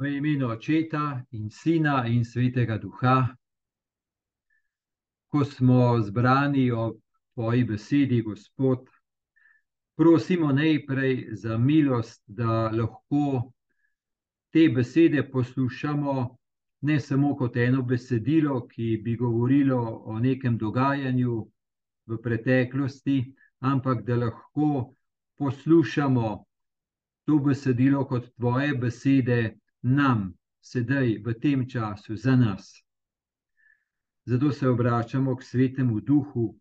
V imenu Očeta in Sina in Svetega Duha, ko smo zbrani ob Tvoji besedi, Gospod, prosimo najprej za milost, da lahko te besede poslušamo ne samo kot eno besedilo, ki bi govorilo o nekem dogajanju v preteklosti, ampak da lahko poslušamo to besedilo kot Tvoje besede nam, sedaj v tem času, za nas. Zato se obračamo k svetemu duhu,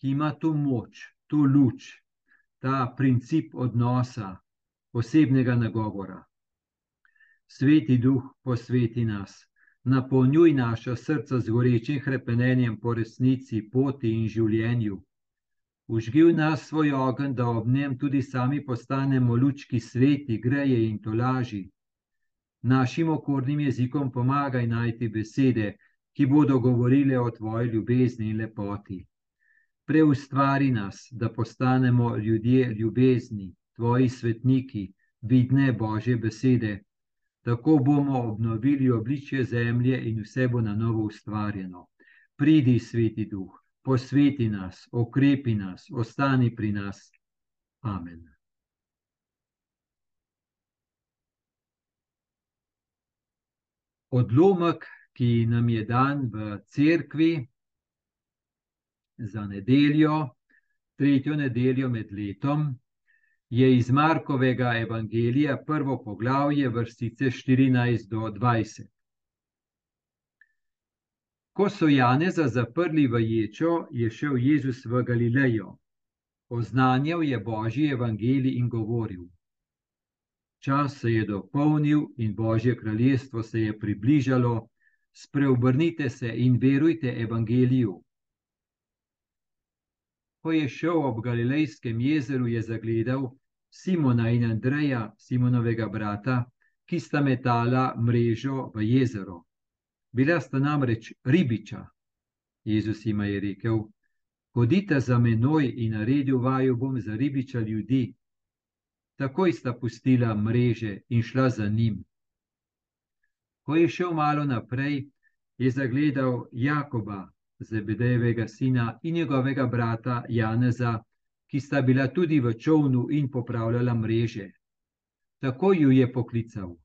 ki ima to moč, to luč, ta princip odnosa, osebnega nagovora. Sveti duh, posveti nas, napolnjuj naša srca z gorečim krepenjem po resnici, poti in življenju. Užgi v nas svoj ogenj, da ob njem tudi sami postanemo lučki sveti, greje in tolaži našim okornim jezikom pomagaj najti besede, ki bodo govorile o tvoji ljubezni in lepoti. Preustvari nas, da postanemo ljudje ljubezni, tvoji svetniki, vidne Božje besede. Tako bomo obnovili obličje zemlje in vse bo na novo ustvarjeno. Pridi, sveti duh, posveti nas, okrepi nas, ostani pri nas. Amen. Odlomek, ki nam je dan v cerkvi za nedeljo, tretjo nedeljo med letom, je iz Markovega evangelija, prvo poglavje, vrstice 14 do 20. Ko so Janeza zaprli v ječo, je šel Jezus v Galilejo. Oznanjal je Božji evangelij in govoril: čas se je dopolnil in Božje kraljestvo se je približalo, spreobrnite se in verujte evangeliju. Ko je šel ob Galilejskem jezeru, je zagledal Simona in Andreja, Simonovega brata, ki sta metala mrežo v jezero. Bila sta namreč ribiča. Jezus jim je rekel: Hodite za menoj in naredil vaju bom za ribiča ljudi. Takoj sta pustila mreže in šla za njim. Ko je šel malo naprej, je zagledal Jakoba, Zebedejevega sina in njegovega brata Janeza, ki sta bila tudi v čovnu in popravljala mreže. Tako ju je poklical.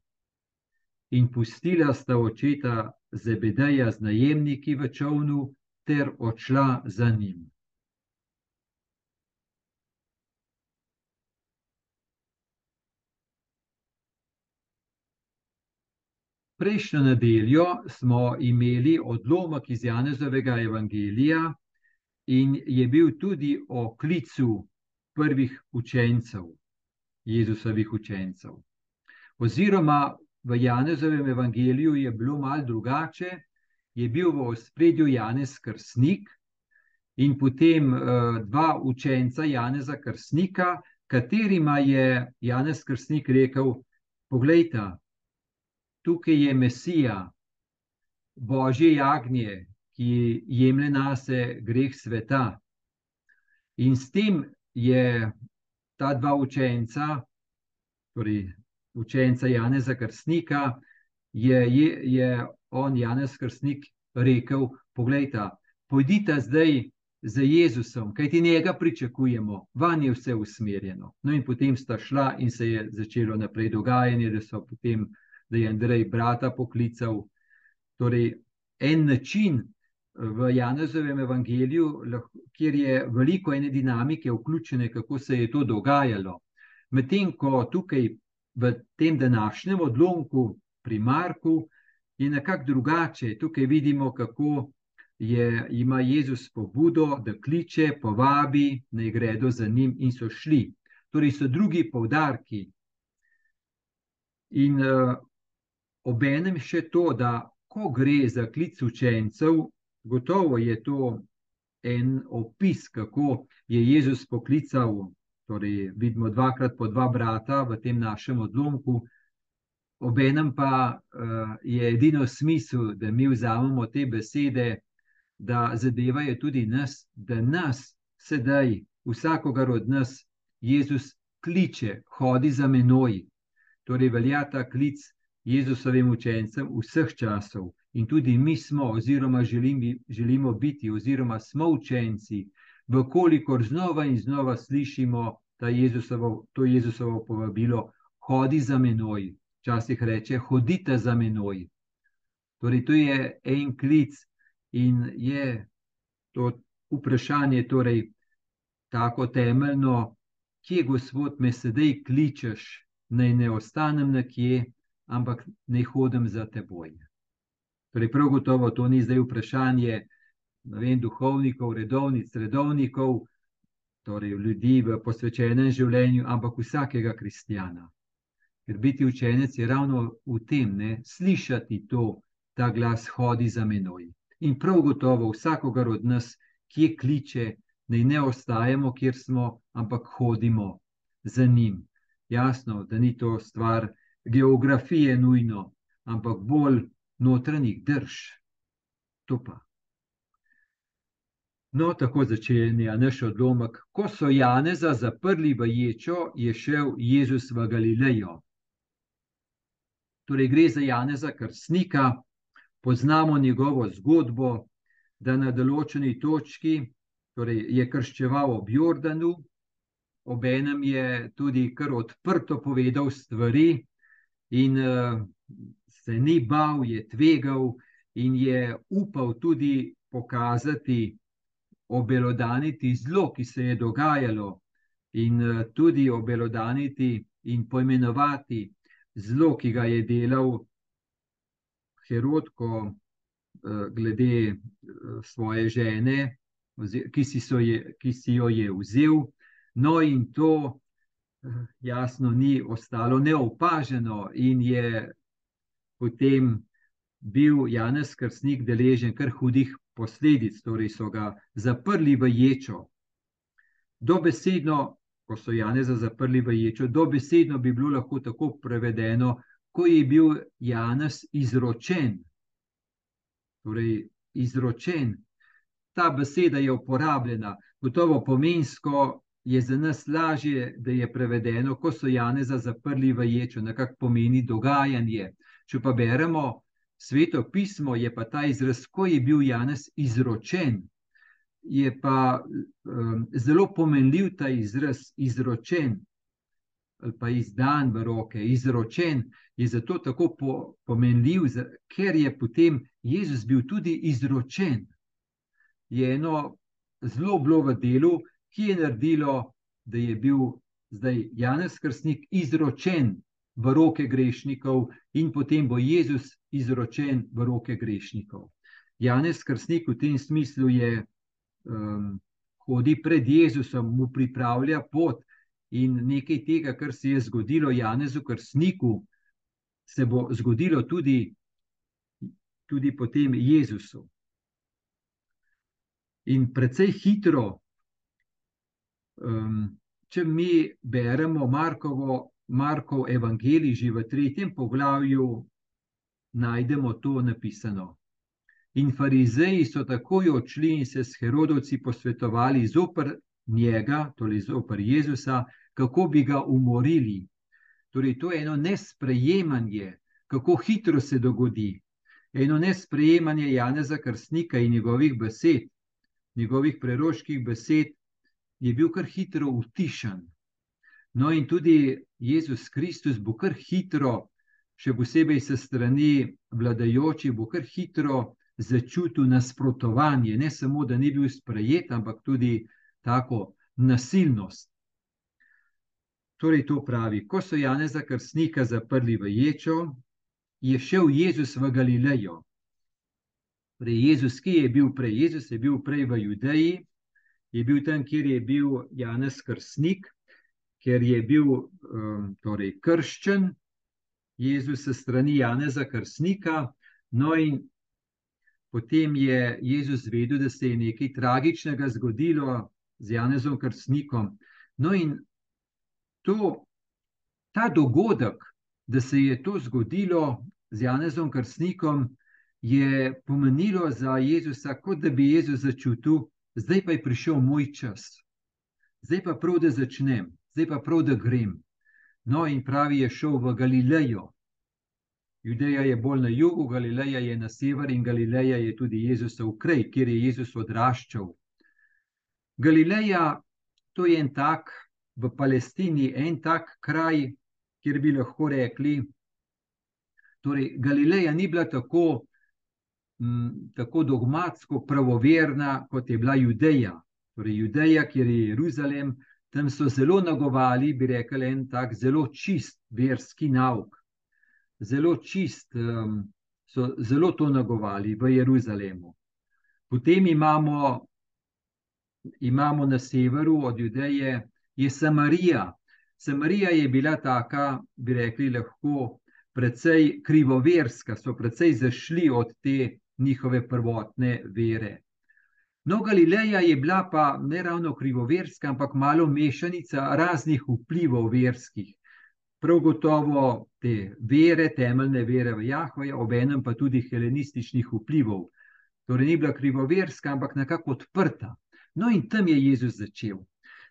In pustila sta očeta Zebedeja z najemniki v čovnu, ter odšla za njim. Prejšnjo nedeljo smo imeli odlomek iz Janezovega evangelija in je bil tudi o klicu prvih učencev, Jezusovih učencev. Oziroma v Janezovem evangeliju je bilo malo drugače, je bil v ospredju Janez Krsnik in potem uh, dva učenca Janeza Krsnika, katerima je Janez Krsnik rekel: Poglejte, tukaj je Mesija, Božje jagnje, ki jemlje na sebe greh sveta. In s tem je ta dva učenca, torej učenca Janeza Krstnika, je, je, je on, Janez Krstnik, rekel: Poglejte, pojdite zdaj. Za Jezusom, kaj ti njega pričakujemo, van je vse usmerjeno. No, in potem sta šla, in se je začelo naprej dogajanje, da so potem uh, da je Andrej brata poklical. Torej, en način v Janezovem evangeliju, kjer je veliko ene dinamike vključene, kako se je to dogajalo. Medtem ko tukaj v tem današnjem odlomku pri Marku je nekako drugače. Tukaj vidimo, kako je, ima Jezus pobudo, da kliče, povabi, naj gredo za njim in so šli. Torej, so drugi povdarki. In uh, Obenem še to, da ko gre za klic učencev, gotovo je to en opis, kako je Jezus poklical. Torej, vidimo dvakrat po dva brata v tem našem odlomku. Obenem pa uh, je edino smisel, da mi vzamemo te besede, da zadevajo tudi nas, da nas sedaj, vsakogar od nas, Jezus kliče, hodi za menoj. Torej, velja ta klic Jezusovim učencem vseh časov. In tudi mi smo, oziroma želimo, želimo biti, oziroma smo učenci, vkolikor znova in znova slišimo Jezusovo, to Jezusovo povabilo, hodi za menoj. Včasih reče, hodite za menoj. Torej, to je en klic in je to vprašanje, torej, tako temeljno, kje Gospod me sedaj kličeš, naj ne ostanem nekje, ampak naj hodim za teboj. Torej, prav gotovo to ni zdaj vprašanje vem, duhovnikov, redovnic, redovnikov, torej ljudi v posvečenem življenju, ampak vsakega kristjana. Ker biti učenec je ravno v tem, ne, slišati to, ta glas hodi za menoj. In prav gotovo vsakogar od nas, ki kliče, naj ne ostajamo, kjer smo, ampak hodimo za njim. Jasno, da ni to stvar geografije nujno, ampak bolj notranjih drž. To pa. No, tako začenja naš odlomek. Ko so Janeza zaprli v ječo, je šel Jezus v Galilejo. Torej, gre za Janeza Krstnika, poznamo njegovo zgodbo, da na določeni točki torej, je krščeval ob Jordanu, obenem je tudi kar odprto povedal stvari, in uh, se ni bal, je tvegal in je upal tudi pokazati, obelodaniti zlo, ki se je dogajalo, in uh, tudi obelodaniti in poimenovati zlo, ki ga je delal Herodko, uh, glede uh, svoje žene, ki si, je, ki si jo je vzel. No, in to jasno ni ostalo neopaženo, in je potem bil Janez Krstnik deležen kar hudih posledic, torej so ga zaprli v ječo. Dobesedno, ko so Janeza zaprli v ječo, dobesedno bi bilo lahko tako prevedeno, ko je bil Janez izročen. Torej, izročen. Ta beseda je uporabljena, gotovo pomensko je za nas lažje, da je prevedeno, ko so Janeza zaprli v ječo, nekako pomeni dogajanje. Če pa beremo sveto pismo, je pa ta izraz, ko je bil Janez izročen, je pa um, zelo pomenljiv ta izraz, izročen. Ali pa izdan v roke, izročen je zato tako po, pomenljiv, ker je potem Jezus bil tudi izročen. Je eno zelo bilo v delu, ki je naredilo, da je bil zdaj Janez Krstnik izročen v roke grešnikov, in potem bo Jezus izročen v roke grešnikov. Janez Krstnik v tem smislu je, um, hodi pred Jezusom, mu pripravlja pot, in nekaj tega, kar se je zgodilo Janezu Krstniku, se bo zgodilo tudi, tudi potem Jezusu. In precej hitro Um, če mi beremo Markovo, Markov evangelij, že v tretjem poglavju, najdemo to napisano. In farizeji so takoj odšli in se s Herodovci posvetovali zoper njega, torej zoper Jezusa, kako bi ga umorili. Torej, to je eno nesprejemanje, kako hitro se dogodi. Eno nesprejemanje Janeza Krstnika in njegovih besed, njegovih preroških besed, je bil kar hitro utišan. No, in tudi Jezus Kristus bo kar hitro, še posebej se strani vladajočih, bo kar hitro začutil nasprotovanje, ne samo, da ni bil sprejet, ampak tudi tako nasilnost. Torej, to pravi, ko so Janeza Krstnika zaprli v ječo, je šel Jezus v Galilejo. Torej, Jezus, ki je bil prej, Jezus je bil prej v Judeji, je bil tam, kjer je bil Janez Krstnik, ker je bil um, torej, krščen, Jezus se strani Janeza Krstnika. No, in potem je Jezus vedel, da se je nekaj tragičnega zgodilo z Janezom Krstnikom. No, in to, ta dogodek, da se je to zgodilo z Janezom Krstnikom, je pomenilo za Jezusa, kot da bi Jezus začutil, zdaj pa je prišel moj čas, zdaj pa prav, da začnem, zdaj pa prav, da grem. No, in pravi, je šel v Galilejo. Judeja je bolj na jugu, Galileja je na sever in Galileja je tudi Jezusov kraj, kjer je Jezus odraščal. Galileja, to je en tak v Palestini, en tak kraj, kjer bi lahko rekli, torej Galileja ni bila tako, m, tako dogmatsko pravoverna, kot je bila Judeja. Torej, Judeja, kjer je Jeruzalem, tam so zelo nagovali, bi rekli, en tak zelo čist verski nauk zelo čist, um, so zelo to nagovali v Jeruzalemu. Potem imamo, imamo na severu od Judeje, je Samarija. Samarija je bila taka, bi rekli, lahko precej krivoverska, so precej zašli od te njihove prvotne vere. No, Galileja je bila pa ne ravno krivoverska, ampak malo mešanica raznih vplivov verskih prav gotovo te vere, temeljne vere v Jahvoja, obenem pa tudi helenističnih vplivov. Torej, ni bila krivoverska, ampak nekako odprta. No, in tam je Jezus začel.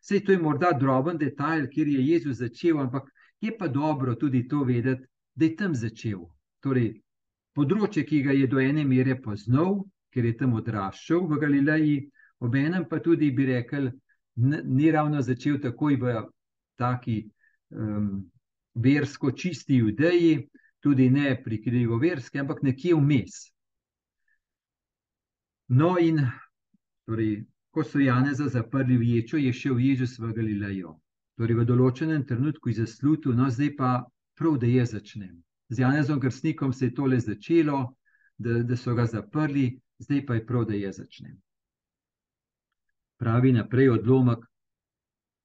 Sej to je morda droben detajl, kjer je Jezus začel, ampak je pa dobro tudi to vedeti, da je tam začel. Torej, področje, ki ga je do ene mere poznal, ker je tam odraščal v Galileji, obenem pa tudi bi rekel, ni ravno začel takoj v taki um, versko čisti judeji, tudi ne pri krivoverski, ampak nekje vmes. No, in torej, ko so Janeza zaprli v ječo, je šel Jezus v Galilejo. Torej, v določenem trenutku je zaslutil, no, zdaj pa prav, da je začnem. Z Janezom Krstnikom se je tole začelo, da, da so ga zaprli, zdaj pa je prav, da je začnem. Pravi naprej odlomek.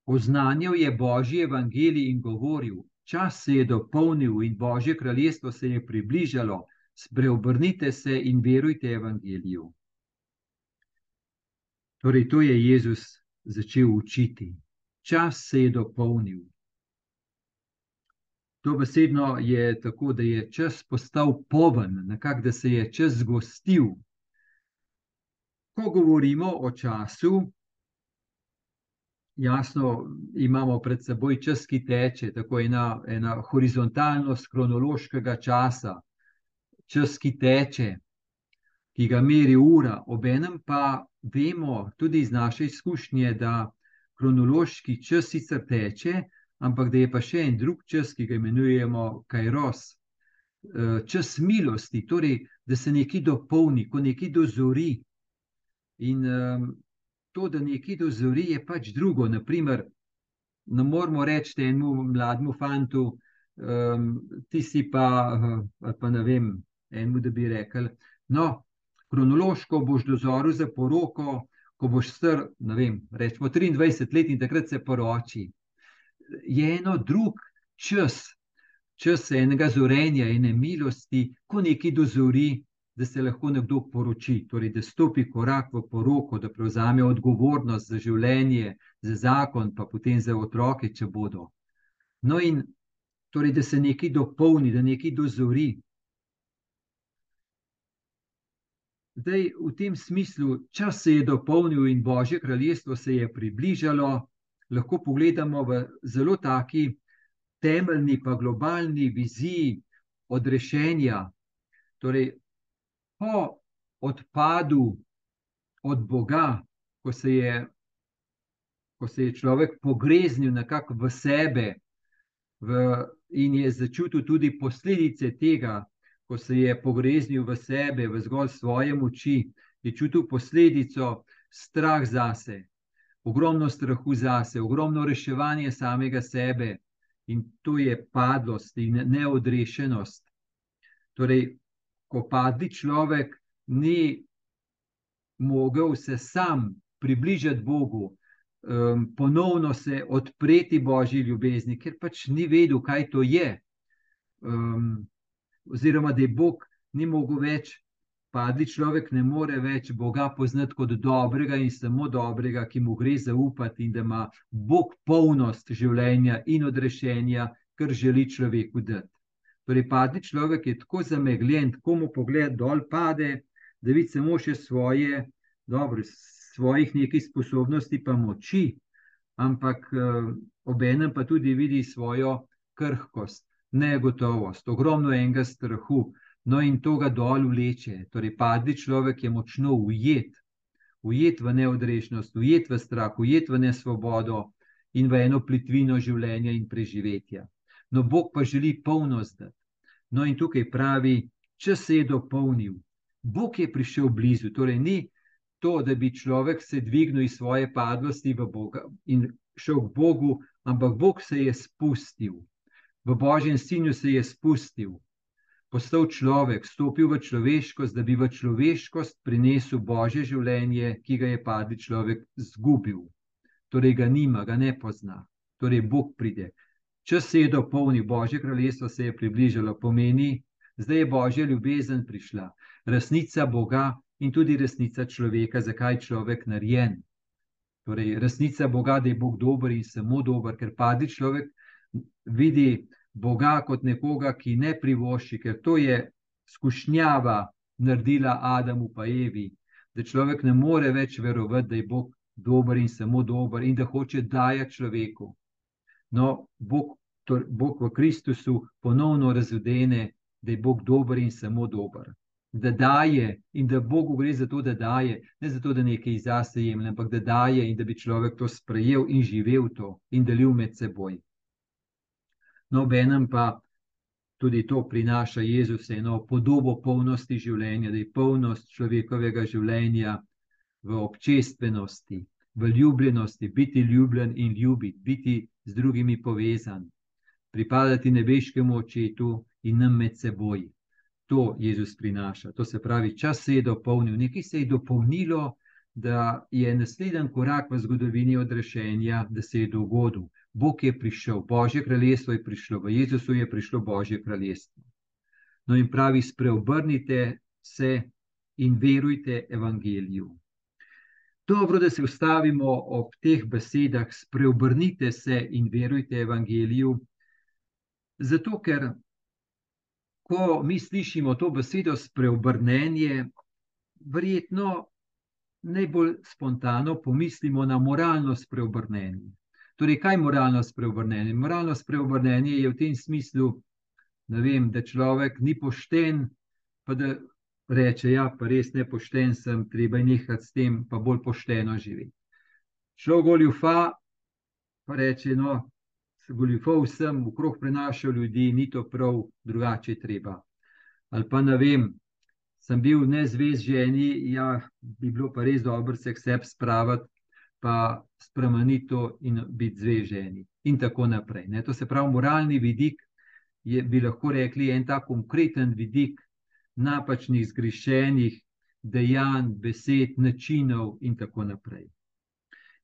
Oznanjal je Božji evangelij in govoril: čas se je dopolnil in Božje kraljestvo se je približalo, spreobrnite se in verujte evangeliju. Torej, to je Jezus začel učiti. Čas se je dopolnil. To besedno je tako, da je čas postal poven, nekako da se je čas zgostil. Ko govorimo o času, jasno, imamo pred seboj čas, ki teče, tako ena, ena horizontalnost kronološkega časa, čas, ki teče, ki ga meri ura, obenem pa vemo tudi iz naše izkušnje, da kronološki čas sicer teče, ampak da je pa še en drug čas, ki ga imenujemo Kajros. Eh, čas milosti, torej, da se nekaj dopolni, ko nekaj dozori. In um, to, da nekaj dozori, je pač drugo. Naprimer, ne moramo reči temu mlademu fantu, um, ti si pa, pa ne vem, enemu, da bi rekel. No, kronološko boš dozoril za poroko, ko boš star, ne vem, rečemo 23 let in takrat se poroči. Je eno drug čas, čas enega zorenja, ene milosti, ko nekaj dozori, da se lahko nekdo poroči, torej da stopi korak v poroko, da prevzame odgovornost za življenje, za zakon, pa potem za otroke, če bodo. No, in torej, da se nekaj dopolni, da nekaj dozori. Zdaj, v tem smislu, čas se je dopolnil in Božje kraljestvo se je približalo, lahko pogledamo v zelo taki temeljni, pa globalni viziji odrešenja. Torej, po odpadu od Boga, ko se je, ko se je človek pogreznil nekako v sebe v, in je začutil tudi posledice tega, ko se je pogreznil v sebe, v zgolj svoje moči, je čutil posledico strah zase. Ogromno strahu zase, ogromno reševanje samega sebe, in to je padlost in neodrešenost. Torej, ko padli človek ni mogel se sam približati Bogu, um, ponovno se odpreti Božji ljubezni, ker pač ni vedel, kaj to je. Um, oziroma, da je Bog ni mogel več, padli človek ne more več Boga poznati kot dobrega in samo dobrega, ki mu gre zaupati in da ima Bog polnost življenja in odrešenja, kar želi človeku dati. Torej, padli človek je tako zamegljen, tako mu pogled dol pade, da vidi samo še svoje, dobro, svojih nekaj sposobnosti, pa moči, ampak uh, obenem pa tudi vidi svojo krhkost. negotovost, ogromno enega strahu, no in to ga dol vleče. Torej, padli človek je močno ujet, ujet v neodrešenost, ujet v strah, ujet v nesvobodo in v eno plitvino življenja in preživetja. No, Bog pa želi polnost. No, in tukaj pravi, če se je dopolnil, Bog je prišel blizu. Torej, ni to, da bi človek se dvignil iz svoje padlosti v Boga in šel k Bogu, ampak Bog se je spustil. V Božjem sinu se je spustil, postal človek, stopil v človeškost, da bi v človeškost prinesel Božje življenje, ki ga je padli človek zgubil. Torej ga nima, ga ne pozna. Torej Bog pride. Če se je dopolnil, Božje kraljestvo se je približalo, pomeni, zdaj je Božja ljubezen prišla, resnica Boga in tudi resnica človeka, zakaj je človek narejen. Torej, resnica Boga, da je Bog dober in samo dober, ker padli človek vidi Boga kot nekoga, ki ne privošči, ker to je skušnjava naredila Adamu pa Evi, da človek ne more več verovati, da je Bog dober in samo dober in da hoče dajati človeku. No, Bog, to, Bog v Kristusu ponovno razvedene, da je Bog dober in samo dober. Da daje in da Bogu gre za to, da daje, ne za to, da nekaj zase jemlje, ampak da daje in da bi človek to sprejel in živel to in delil med seboj. No, benem pa tudi to prinaša Jezus, eno podobo polnosti življenja, da je polnost človekovega življenja v občestvenosti, v ljubljenosti, biti ljubljen in ljubiti, biti z drugimi povezan, pripadati nebeškemu očetu in nam med seboj. To Jezus prinaša, to se pravi, čas se je dopolnil, nekaj se je dopolnilo, da je naslednji korak v zgodovini odrešenja, da se je dogodil. Bog je prišel, Božje kraljestvo je prišlo, v Jezusu je prišlo Božje kraljestvo. No, in pravi, spreobrnite se in verujte evangeliju. Dobro, da se ustavimo ob teh besedah, spreobrnite se in verujte evangeliju. Zato, ker ko mi slišimo to besedo spreobrnenje, verjetno najbolj spontano pomislimo na moralno spreobrnenje. Torej, kaj je moralno spreobrnenje? Moralno spreobrnenje je v tem smislu, vem, da človek ni pošten, pa da reče: Ja, pa res ne pošten sem, treba je nehati s tem, pa bolj pošteno živeti. Človek goljufa, pa reče: No, goljufal sem, okrog prenašal ljudi, ni to prav, drugače je treba. Ali pa ne vem, sem bil nezvez ženi, ja, bi bilo pa res dobro se k sebi spraviti pa spremeniti to in biti zveženi, in tako naprej. Ne? To se pravi, moralni vidik je, bi lahko rekli, en ta konkreten vidik napačnih, zgrešenih dejanj, besed, načinov, in tako naprej.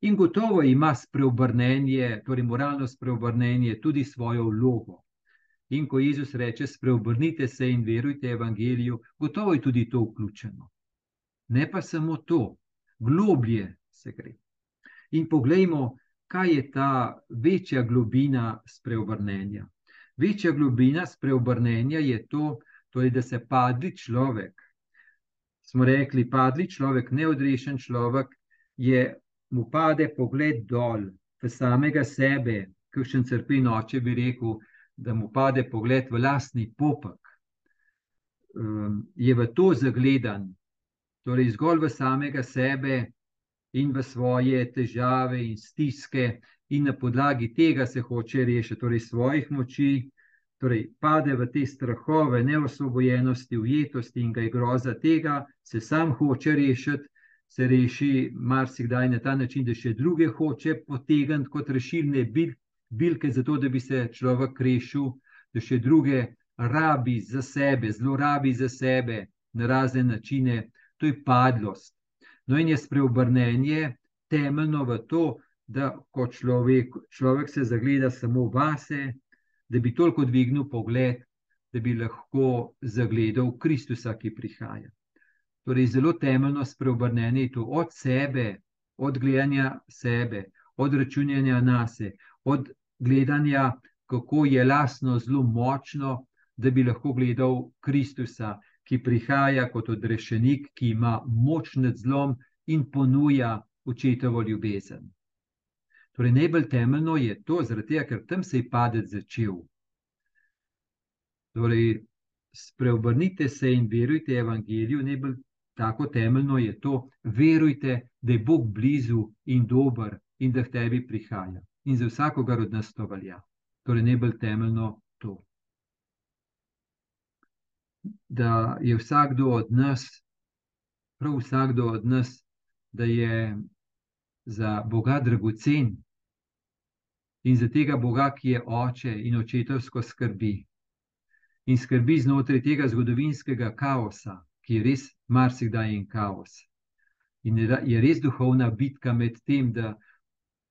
In gotovo ima spreobrnenje, torej moralno spreobrnenje, tudi svojo vlogo. In ko Jezus reče: Spreobrnite se in verujte evangeliju, gotovo je tudi to vključeno. Ne pa samo to, globlje se gre. In poglejmo, kaj je ta večja globina spreobrnenja. Večja globina spreobrnenja je to, torej, da se padli človek. Smo rekli, padli človek, neodrešen človek, je mu pade pogled dol, v samega sebe, kakšen crpen oče bi rekel, da mu pade pogled v lastni popek. Um, je v to zagledan, torej zgolj v samega sebe, in v svoje težave in stiske, in na podlagi tega se hoče rešiti, torej svojih moči, torej pade v te strahove, neosvobojenosti, ujetosti in ga je groza tega, se sam hoče rešiti, se reši marsikdaj na ta način, da še druge hoče potegniti kot rešilne bil, bilke, zato da bi se človek rešil, da še druge rabi za sebe, zlorabi za sebe na razne načine, to je padlost. No, in je spreobrnenje temeljno v to, da ko človek, človek se zagleda samo vase, da bi toliko dvignil pogled, da bi lahko zagledal Kristusa, ki prihaja. Torej, zelo temeljno spreobrnenje je to od sebe, od gledanja sebe, od računanja na sebe, od gledanja, kako je lasno zelo močno, da bi lahko gledal Kristusa, ki prihaja kot odrešenik, ki ima moč nad zlom in ponuja očetovo ljubezen. Torej, najbolj temeljno je to, tega, ker tam se je padec začel. Torej, spreobrnite se in verujte evangeliju, najbolj tako temeljno je to, verujte, da je Bog blizu in dober in da v tebi prihaja. In za vsakogar od nas to velja. Torej, najbolj temeljno to. Da je vsakdo od nas, prav vsakdo od nas, da je za Boga dragocen in za tega Boga, ki je oče in očetovsko skrbi. In skrbi znotraj tega zgodovinskega kaosa, ki je res marsikdaj en kaos. In je res duhovna bitka med tem, da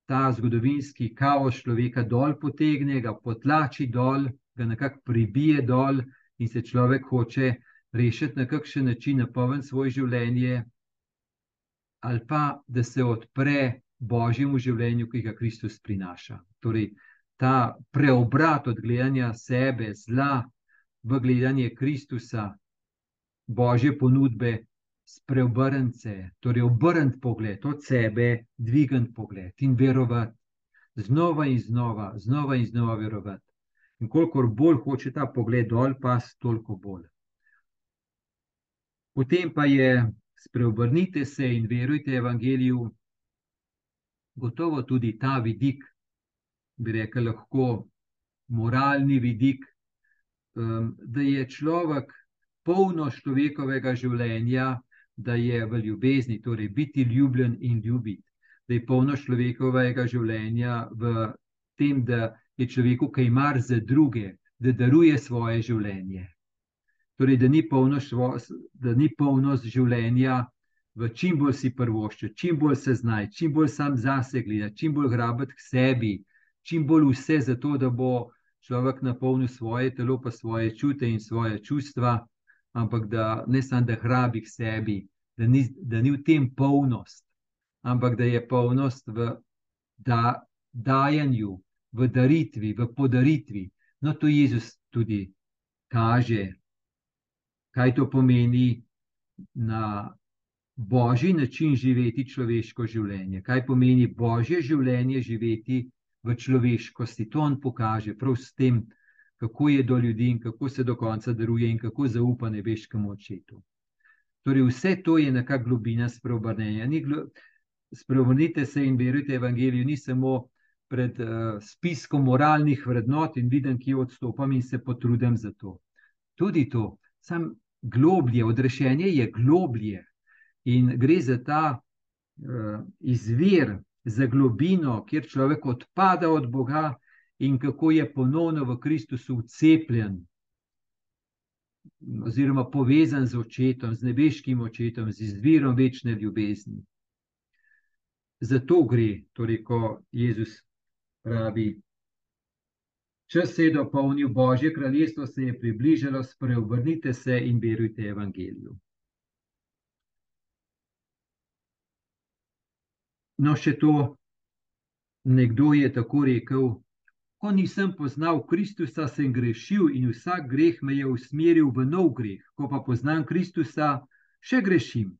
ta zgodovinski kaos človeka dol potegne, ga potlači dol, ga nekako pribije dol, in se človek hoče rešiti na kakšen način, napolniti svoje življenje, ali pa da se odpre božjemu življenju, ki ga Kristus prinaša. Torej, ta preobrat od gledanja sebe, zla, v gledanje Kristusa, božje ponudbe, spreobrnce, torej obrniti pogled od sebe, dvigant pogled in verovati, znova in znova, znova in znova verovati. In kolikor bolj hoče ta pogled dol, pa toliko bolj. Potem pa je spreobrnite se in verujte evangeliju, gotovo tudi ta vidik, bi rekel, lahko moralni vidik, um, da je človek polno človekovega življenja, da je v ljubezni, torej biti ljubljen in ljubiti, da je polno človekovega življenja v tem, da je človeku kaj mar za druge, da daruje svoje življenje. Torej, da ni polno, švo, da ni polno življenja v čim bolj si prvošče, čim bolj se znaj, čim bolj sam zase gleda, čim bolj grabiti k sebi, čim bolj vse za to, da bo človek napolnil svoje telo, pa svoje čute in svoje čustva, ampak da ne samo da hrabi k sebi, da ni, da ni v tem polnost, ampak da je polnost v da, dajanju, v daritvi, v podaritvi. No, to Jezus tudi kaže kaj to pomeni na božji način živeti človeško življenje, kaj pomeni božje življenje živeti v človeškosti. To on pokaže prav s tem, kako je do ljudi in kako se do konca daruje in kako zaupa nebeškemu očetu. Torej, vse to je nekakšna globina spreobrnenja. Spreobrnite se in verujte evangeliju, ni samo pred uh, spiskom moralnih vrednot in vidim, ki odstopam in se potrudim za to. Tudi to, sam globlje, odrešenje je globlje in gre za ta uh, izvir, za globino, kjer človek odpada od Boga in kako je ponovno v Kristusu ucepljen. Oziroma, povezan z očetom, z nebeškim očetom, z izvirom večne ljubezni. Zato gre, torej, ko Jezus pravi, Čas se je dopolnil, Božje kraljestvo se je približalo, spreobrnite se in verujte evangeliju. No, še to, nekdo je tako rekel: Ko nisem poznal Kristusa, sem grešil in vsak greh me je usmeril v nov greh. Ko pa poznam Kristusa, še grešim.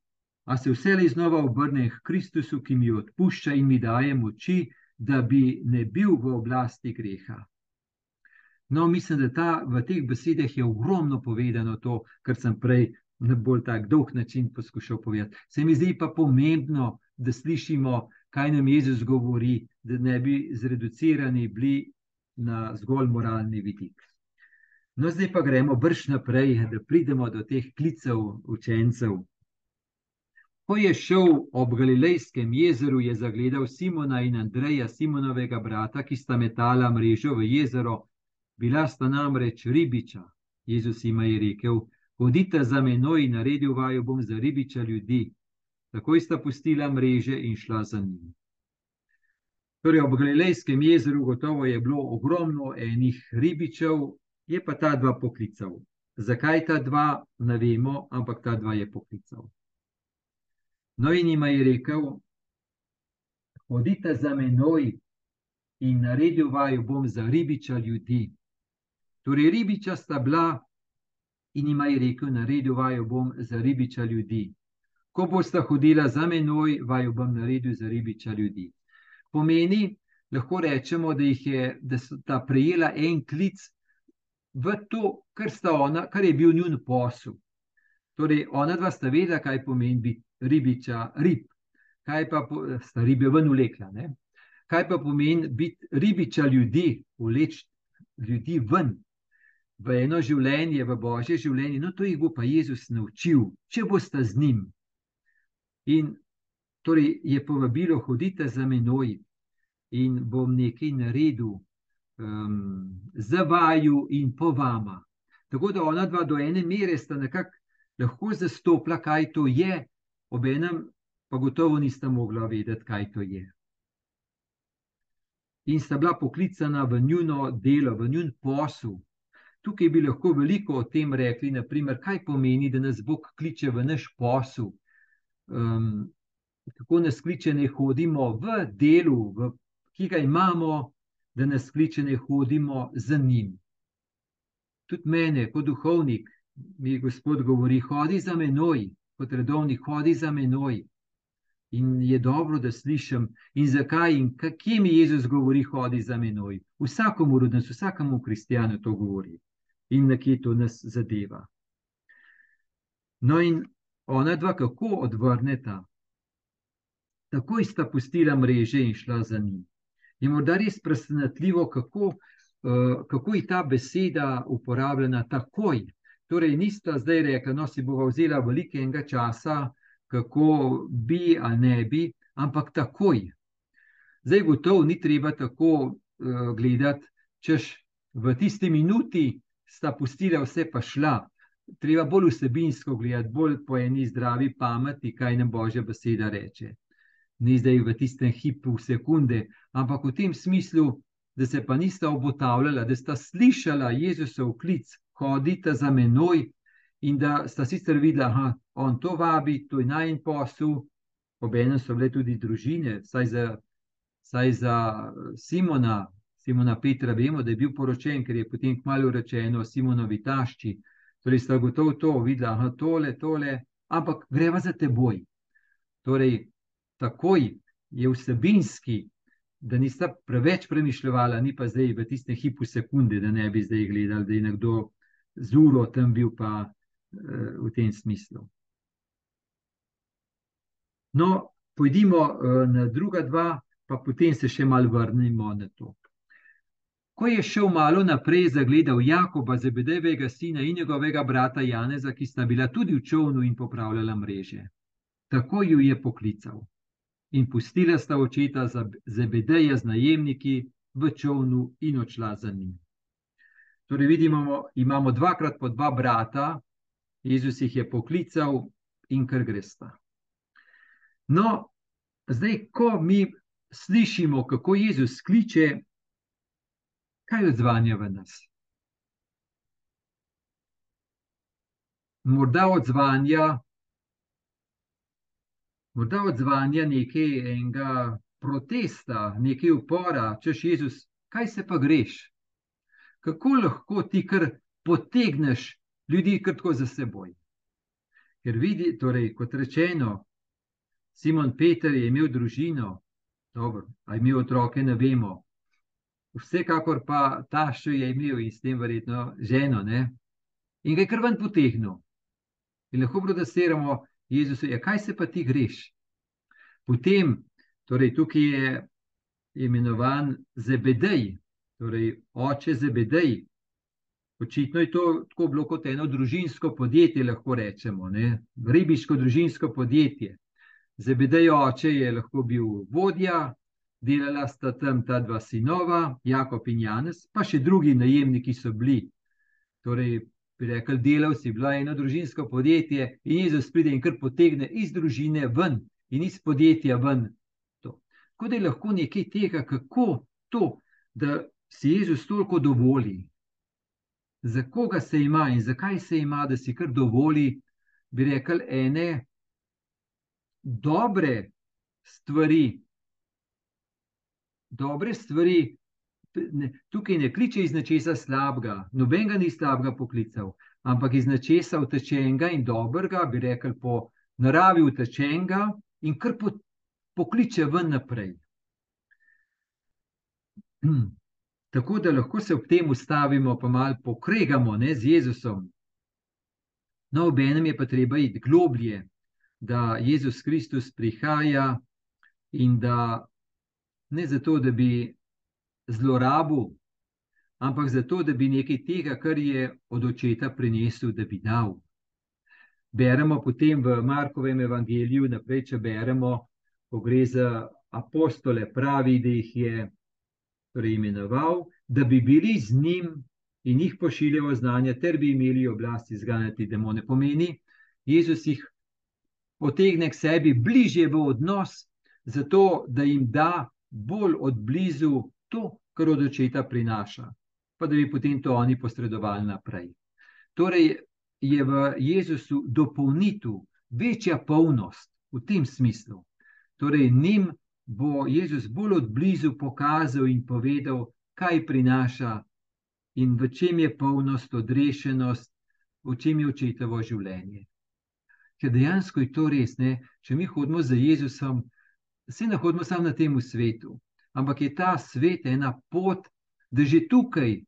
A se vselej znova obrnem k Kristusu, ki mi odpušča in mi daje moči, da bi ne bil v oblasti greha. No, mislim, da ta, v teh besedah je ogromno povedano to, kar sem prej na bolj tak dolg način poskušal povedati. Se mi zdi pa pomembno, da slišimo, kaj nam Jezus govori, da ne bi zreducirani bili na zgolj moralni vidik. No, zdaj pa gremo brž naprej, da pridemo do teh klicev učencev. Ko je šel ob Galilejskem jezeru, je zagledal Simona in Andreja, Simonovega brata, ki sta metala mrežo v jezero. Bila sta namreč ribiča. Jezus jim je rekel: Hodite za menoj in naredil vaju bom za ribiča ljudi. Takoj sta pustila mreže in šla za njim. Torej, ob Galilejskem jezeru gotovo je bilo ogromno enih ribičev, je pa ta dva poklical. Zakaj ta dva, ne vemo, ampak ta dva je poklical. No, in jim je rekel: Hodite za menoj in naredil vaju bom za ribiča ljudi. Torej, ribiča sta bila in jim je rekel: Naredil vaju bom za ribiča ljudi. Ko boste hodila za menoj, vaju bom naredil za ribiča ljudi. Pomeni, lahko rečemo, da, je, da so ta prejela en klic v to, kar, ona, kar je bil njun posel. Torej, ona dva sta vedela, kaj pomeni biti ribiča, rib, kaj pa sta ribe ven ulekla. Ne? Kaj pa pomeni biti ribiča ljudi, vleč ljudi ven v eno življenje, v božje življenje. No, to jih bo pa Jezus naučil, če boste z njim. In torej je povabilo, hodite za menoj in bom nekaj naredil um, za vaju in po vama. Tako da ona dva do ene mere sta nekako lahko zastopila, kaj to je, ob enem pa gotovo nista mogla vedeti, kaj to je. In sta bila poklicana v njuno delo, v njun posel. Tukaj bi lahko veliko o tem rekli, naprimer, kaj pomeni, da nas Bog kliče v naš posel. Um, kako nas kliče, ne hodimo v delu, v, ki ga imamo, da nas kliče, ne hodimo za njim. Tudi mene, kot duhovnik, mi Gospod govori: hodi za menoj, kot redovnik, hodi za menoj. In je dobro, da slišim, in zakaj in kje mi Jezus govori, hodi za menoj. Vsakomu rodnemu, vsakemu kristijanu to govori in na kje to nas zadeva. No, in ona dva, kako odvrneta, takoj sta pustila mreže in šla za njim. Je morda res presenetljivo, kako, uh, kako je ta beseda uporabljena takoj. Torej, nista zdaj rekla, no, si bova vzela velikega časa, kako bi ali ne bi, ampak takoj. Zdaj, gotovo ni treba tako uh, gledati, češ v tisti minuti sta pustila vse, pa šla. Treba bolj vsebinsko gledati, bolj po eni zdravi pameti, kaj nam Božja beseda reče. Ni zdaj v tistem hipu, v sekunde, ampak v tem smislu, da se pa nista obotavljala, da sta slišala Jezusov klic, hodite za menoj, in da sta sicer videla, da on to vabi, to je najen posel, obenem so bile tudi družine, saj za, saj za Simona, Simona Petra, vemo, da je bil poročen, ker je potem kmalo rečeno Simonovi tašči. Torej, sta gotovo to videla, da je tole, tole, ampak greva za teboj. Torej, takoj je vsebinski, da nista preveč premišljala, ni pa zdaj v tistem hipu sekunde, da ne bi zdaj gledali, da je nekdo z uro tam bil, pa v tem smislu. No, pojdimo eh, na druga dva, pa potem se še malo vrnimo na to. Ko je šel malo naprej, zagledal Jakoba, Zebedejevega sina in njegovega brata Janeza, ki sta bila tudi v čovnu in popravljala mreže. Tako ju je poklical in pustila sta očeta Zebedeja z najemniki v čovnu in odšla za njim. Torej, vidimo, imamo dvakrat po dva brata, Jezus jih je poklical in kar gresta. No, zdaj, ko mi slišimo, kako Jezus kliče, kaj odzvanja v nas? Morda odzvanja, morda odzvanja nekaj enega protesta, nekaj upora, češ Jezus, kaj se pa greš? Kako lahko ti kar potegneš ljudi kratko za seboj. Ker vidi, torej, kot rečeno, Simon Peter je imel družino, dobro, a je imel otroke, ne vemo. Vsekakor pa ta še je imel in s tem verjetno ženo. Ne? In ga je kar ven potegnil. In lahko protestiramo Jezusu, ja, kaj se pa ti greš? Potem, torej, tukaj je imenovan Zebedej, torej oče Zebedej, Očitno je to tako bilo kot eno družinsko podjetje, lahko rečemo, ne? ribiško družinsko podjetje. Zebedejo oče je lahko bil vodja, delala sta tam ta dva sinova, Jakob in Janes, pa še drugi najemniki so bili. Torej, bi rekli, delavci, bila je eno družinsko podjetje in Jezus pride in kar potegne iz družine ven in iz podjetja ven. To. Tako da je lahko nekaj tega, kako to, da si Jezus toliko dovoli za koga se ima in zakaj se ima, da si kar dovoli, bi rekel, ene dobre stvari. Dobre stvari, ne, tukaj ne kliče iz nečesa slabega, noben ga ni slabega poklical, ampak iz nečesa utečenega in dobrega, bi rekel, po naravi utečenega in kar po, pokliče ven naprej. Tako da lahko se ob tem ustavimo, pa malo pokregamo ne, z Jezusom. No, ob enem je pa treba iti globlje, da Jezus Kristus prihaja in da ne zato, da bi zlorabil, ampak zato, da bi nekaj tega, kar je od očeta prinesel, da bi dal. Beremo potem v Markovem evangeliju, naprej, če beremo, ko gre za apostole, pravi, da jih je preimenoval, da bi bili z njim in jih pošiljal znanje, ter bi imeli oblast izganjati demone. Pomeni, Jezus jih potegne k sebi bližje v odnos, zato da jim da bolj od blizu to, kar od očeta prinaša, pa da bi potem to oni posredovali naprej. Torej je v Jezusu dopolnitev, večja polnost v tem smislu. Torej, njim bo Jezus bolj od blizu pokazal in povedal, kaj prinaša in v čem je polnost, odrešenost, v čem je očetovo življenje. Ker dejansko je to res, ne? če mi hodimo za Jezusom, se ne hodimo samo na tem svetu, ampak je ta svet ena pot, da že tukaj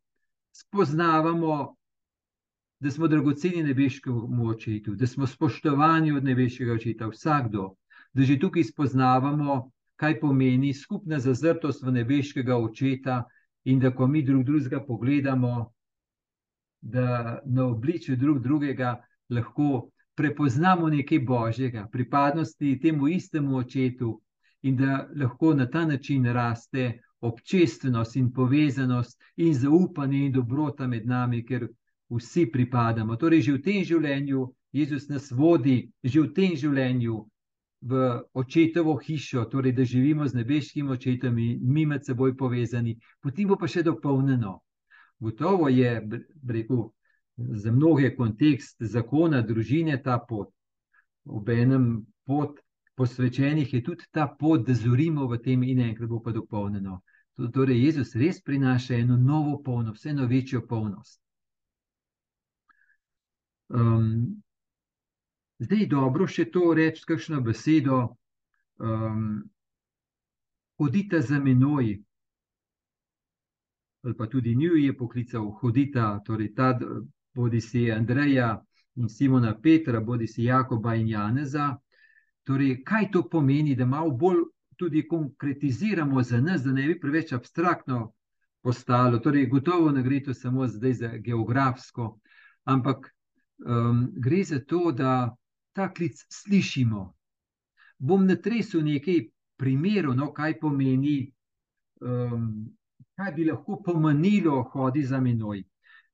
spoznavamo, da smo dragoceni nebeškemu očetu, da smo spoštovani od nebeškega očeta, vsakdo, da že tukaj spoznavamo, kaj pomeni skupna zazrtost v nebeškega očeta, in da ko mi drug drugega pogledamo, da na obličju drug drugega lahko prepoznamo nekaj božjega, pripadnosti temu istemu očetu, in da lahko na ta način raste občestvenost in povezanost in zaupanje in dobrota med nami, ker vsi pripadamo. Torej, že v tem življenju Jezus nas vodi, že v tem življenju v očetovo hišo, torej da živimo z nebeškim očetom in mi med seboj povezani, potem bo pa še dopolnjeno. Gotovo je, rekel, za mnoge kontekst zakona, družine ta pot. Ob enem pot posvečenih je tudi ta pot, da zorimo v tem in enkrat bo pa dopolnjeno. Torej, Jezus res prinaša eno novo polnost, eno večjo polnost. Um, Zdaj je dobro še to reči, kakšno besedo. Um, hodite za menoj, ali pa tudi njiju je poklical, hodite, torej ta, bodi si Andreja in Simona Petra, bodi si Jakoba in Janeza. Torej, kaj to pomeni, da malo bolj tudi konkretiziramo za nas, da ne bi preveč abstraktno postalo. Torej, gotovo ne gre to samo zdaj za geografsko, ampak um, gre za to, da ta klic slišimo. Bom natresel nekaj primerov, no, kaj pomeni, um, kaj bi lahko pomenilo, hodi za menoj.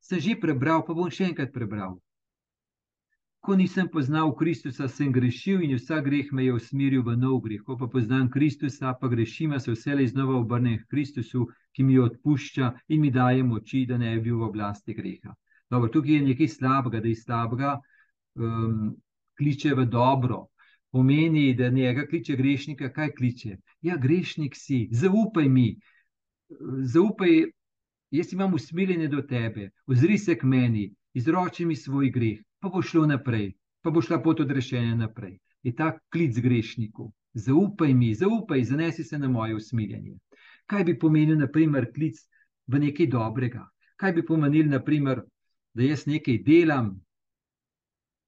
Sem že prebral, pa bom še enkrat prebral. Ko nisem poznal Kristusa, sem grešil in vsak greh me je usmeril v nov greh. Ko pa poznam Kristusa, pa grešim, se vselej znova obrnem k Kristusu, ki mi odpušča in mi daje moči, da ne bi bil v oblasti greha. Dobro, tukaj je nekaj slabega, da je slabega. Um, kliče v dobro, pomeni, da njega kliče grešnika, kaj kliče. Ja, grešnik si, zaupaj mi, zaupaj, jaz imam usmiljenje do tebe, ozri se k meni, izroči mi svoj greh, pa bo šlo naprej, pa bo šla pot odrešenja naprej. Je ta klic grešniku. Zaupaj mi, zaupaj, zanesi se na moje usmiljenje. Kaj bi pomenil, naprimer, klic v nekaj dobrega? Kaj bi pomenil, naprimer, da jaz nekaj delam,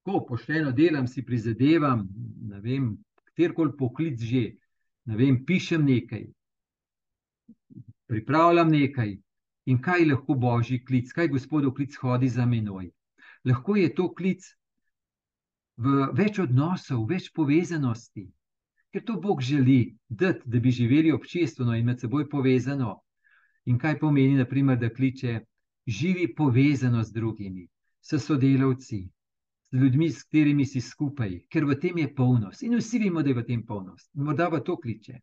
ko pošteno delam, si prizadevam, ne vem, kjerkoli poklic že, ne vem, pišem nekaj, pripravljam nekaj. In kaj lahko božji klic, kaj gospodov klic hodi za menoj? Lahko je to klic v več odnosov, več povezanosti, ker to Bog želi, dati, da bi živeli občestveno in med seboj povezano. In kaj pomeni, naprimer, da kliče, živi povezano z drugimi, s sodelavci, z ljudmi, s katerimi si skupaj, ker v tem je polnost. In vsi vemo, da je v tem polnost. Morda pa to kliče.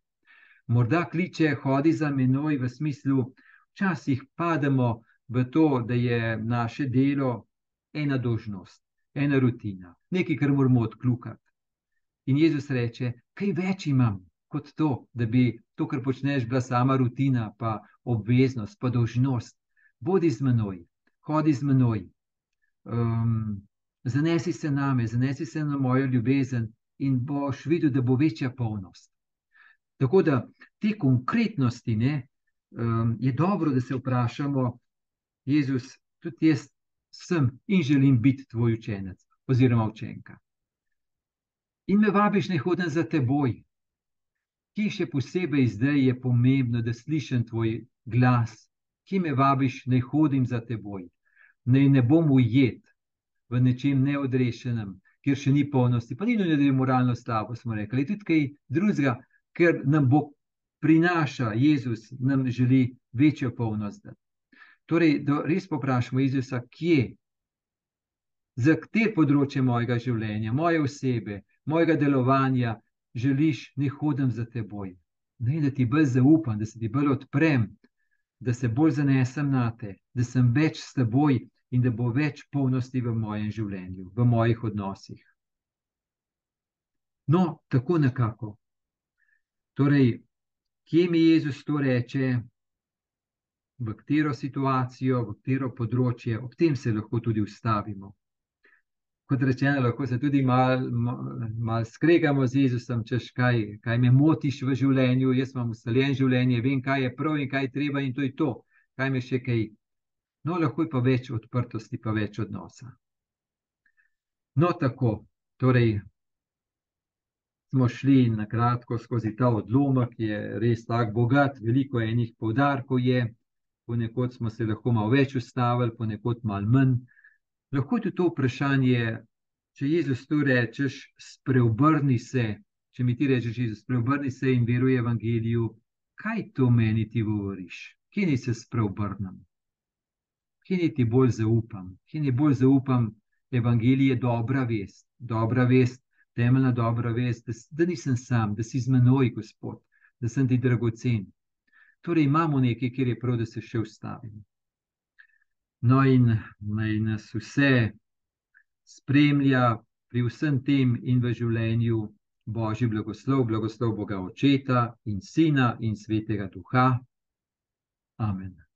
Morda kliče, hodi za menoj v smislu, včasih pademo v to, da je naše delo ena dožnost, ena rutina, nekaj, kar moramo odklukati. In Jezus reče, kaj več imam kot to, da bi to, kar počneš, bila sama rutina, pa obveznost, pa dožnost. Bodi z menoj, hodi z menoj. Um, zanesi se name, zanesi se na mojo ljubezen in boš videl, da bo večja polnost. Tako da te konkretnosti, ne, um, je dobro, da se vprašamo, Jezus, tudi jaz sem in želim biti tvoj učenec oziroma učenka. In me vabiš, ne hodim za teboj. Ki še posebej zdaj je pomembno, da slišim tvoj glas, ki me vabiš, ne hodim za teboj. Ne, ne bom ujet v nečem neodrešenem, kjer še ni polnosti, pa ni nujno, da je moralno slabo, smo rekli, tudi kaj drugega, ker nam bo prinaša Jezus, nam želi večjo polnost. Torej, da res poprašamo Jezusa, kje, za katero področje mojega življenja, moje osebe, mojega delovanja želiš, ne hodim za teboj. Ne, da ti bolj zaupam, da se ti bolj odprem, da se bolj zanesem na te, da sem več s teboj in da bo več polnosti v mojem življenju, v mojih odnosih. No, tako nekako. Torej, kje mi Jezus to reče, v katero situacijo, v katero področje, ob tem se lahko tudi ustavimo. Kot rečeno, lahko se tudi malo mal skregamo z Jezusom, češ kaj, kaj me motiš v življenju. Jaz imam ustaljen življenje, vem, kaj je prav in kaj je treba, in to je to, kaj me še kaj No, lahko je pa več odprtosti, pa več odnosa. No, tako, torej, smo šli na kratko skozi ta odlomek, ki je res tako bogat, veliko enih poudarkov je, ponekod smo se lahko malo več ustavili, ponekod malo manj. Lahko je tudi to vprašanje, če Jezus to rečeš, spreobrni se. Če mi ti rečeš, Jezus, spreobrni se in veruj evangeliju, kaj to meni ti govoriš? Kje ni se spreobrnem? Ni ti bolj zaupam, ki ni bolj zaupam, evangelij je dobra vest, dobra vest, temeljna dobra vest, da, da nisem sam, da si z menoj, Gospod, da sem ti dragocen. Torej imamo nekaj, kjer je prav, da se še ustavim. No, in naj nas vse spremlja pri vsem tem in v življenju Božji blagoslov, blagoslov Boga Očeta in Sina in Svetega Duha. Amen.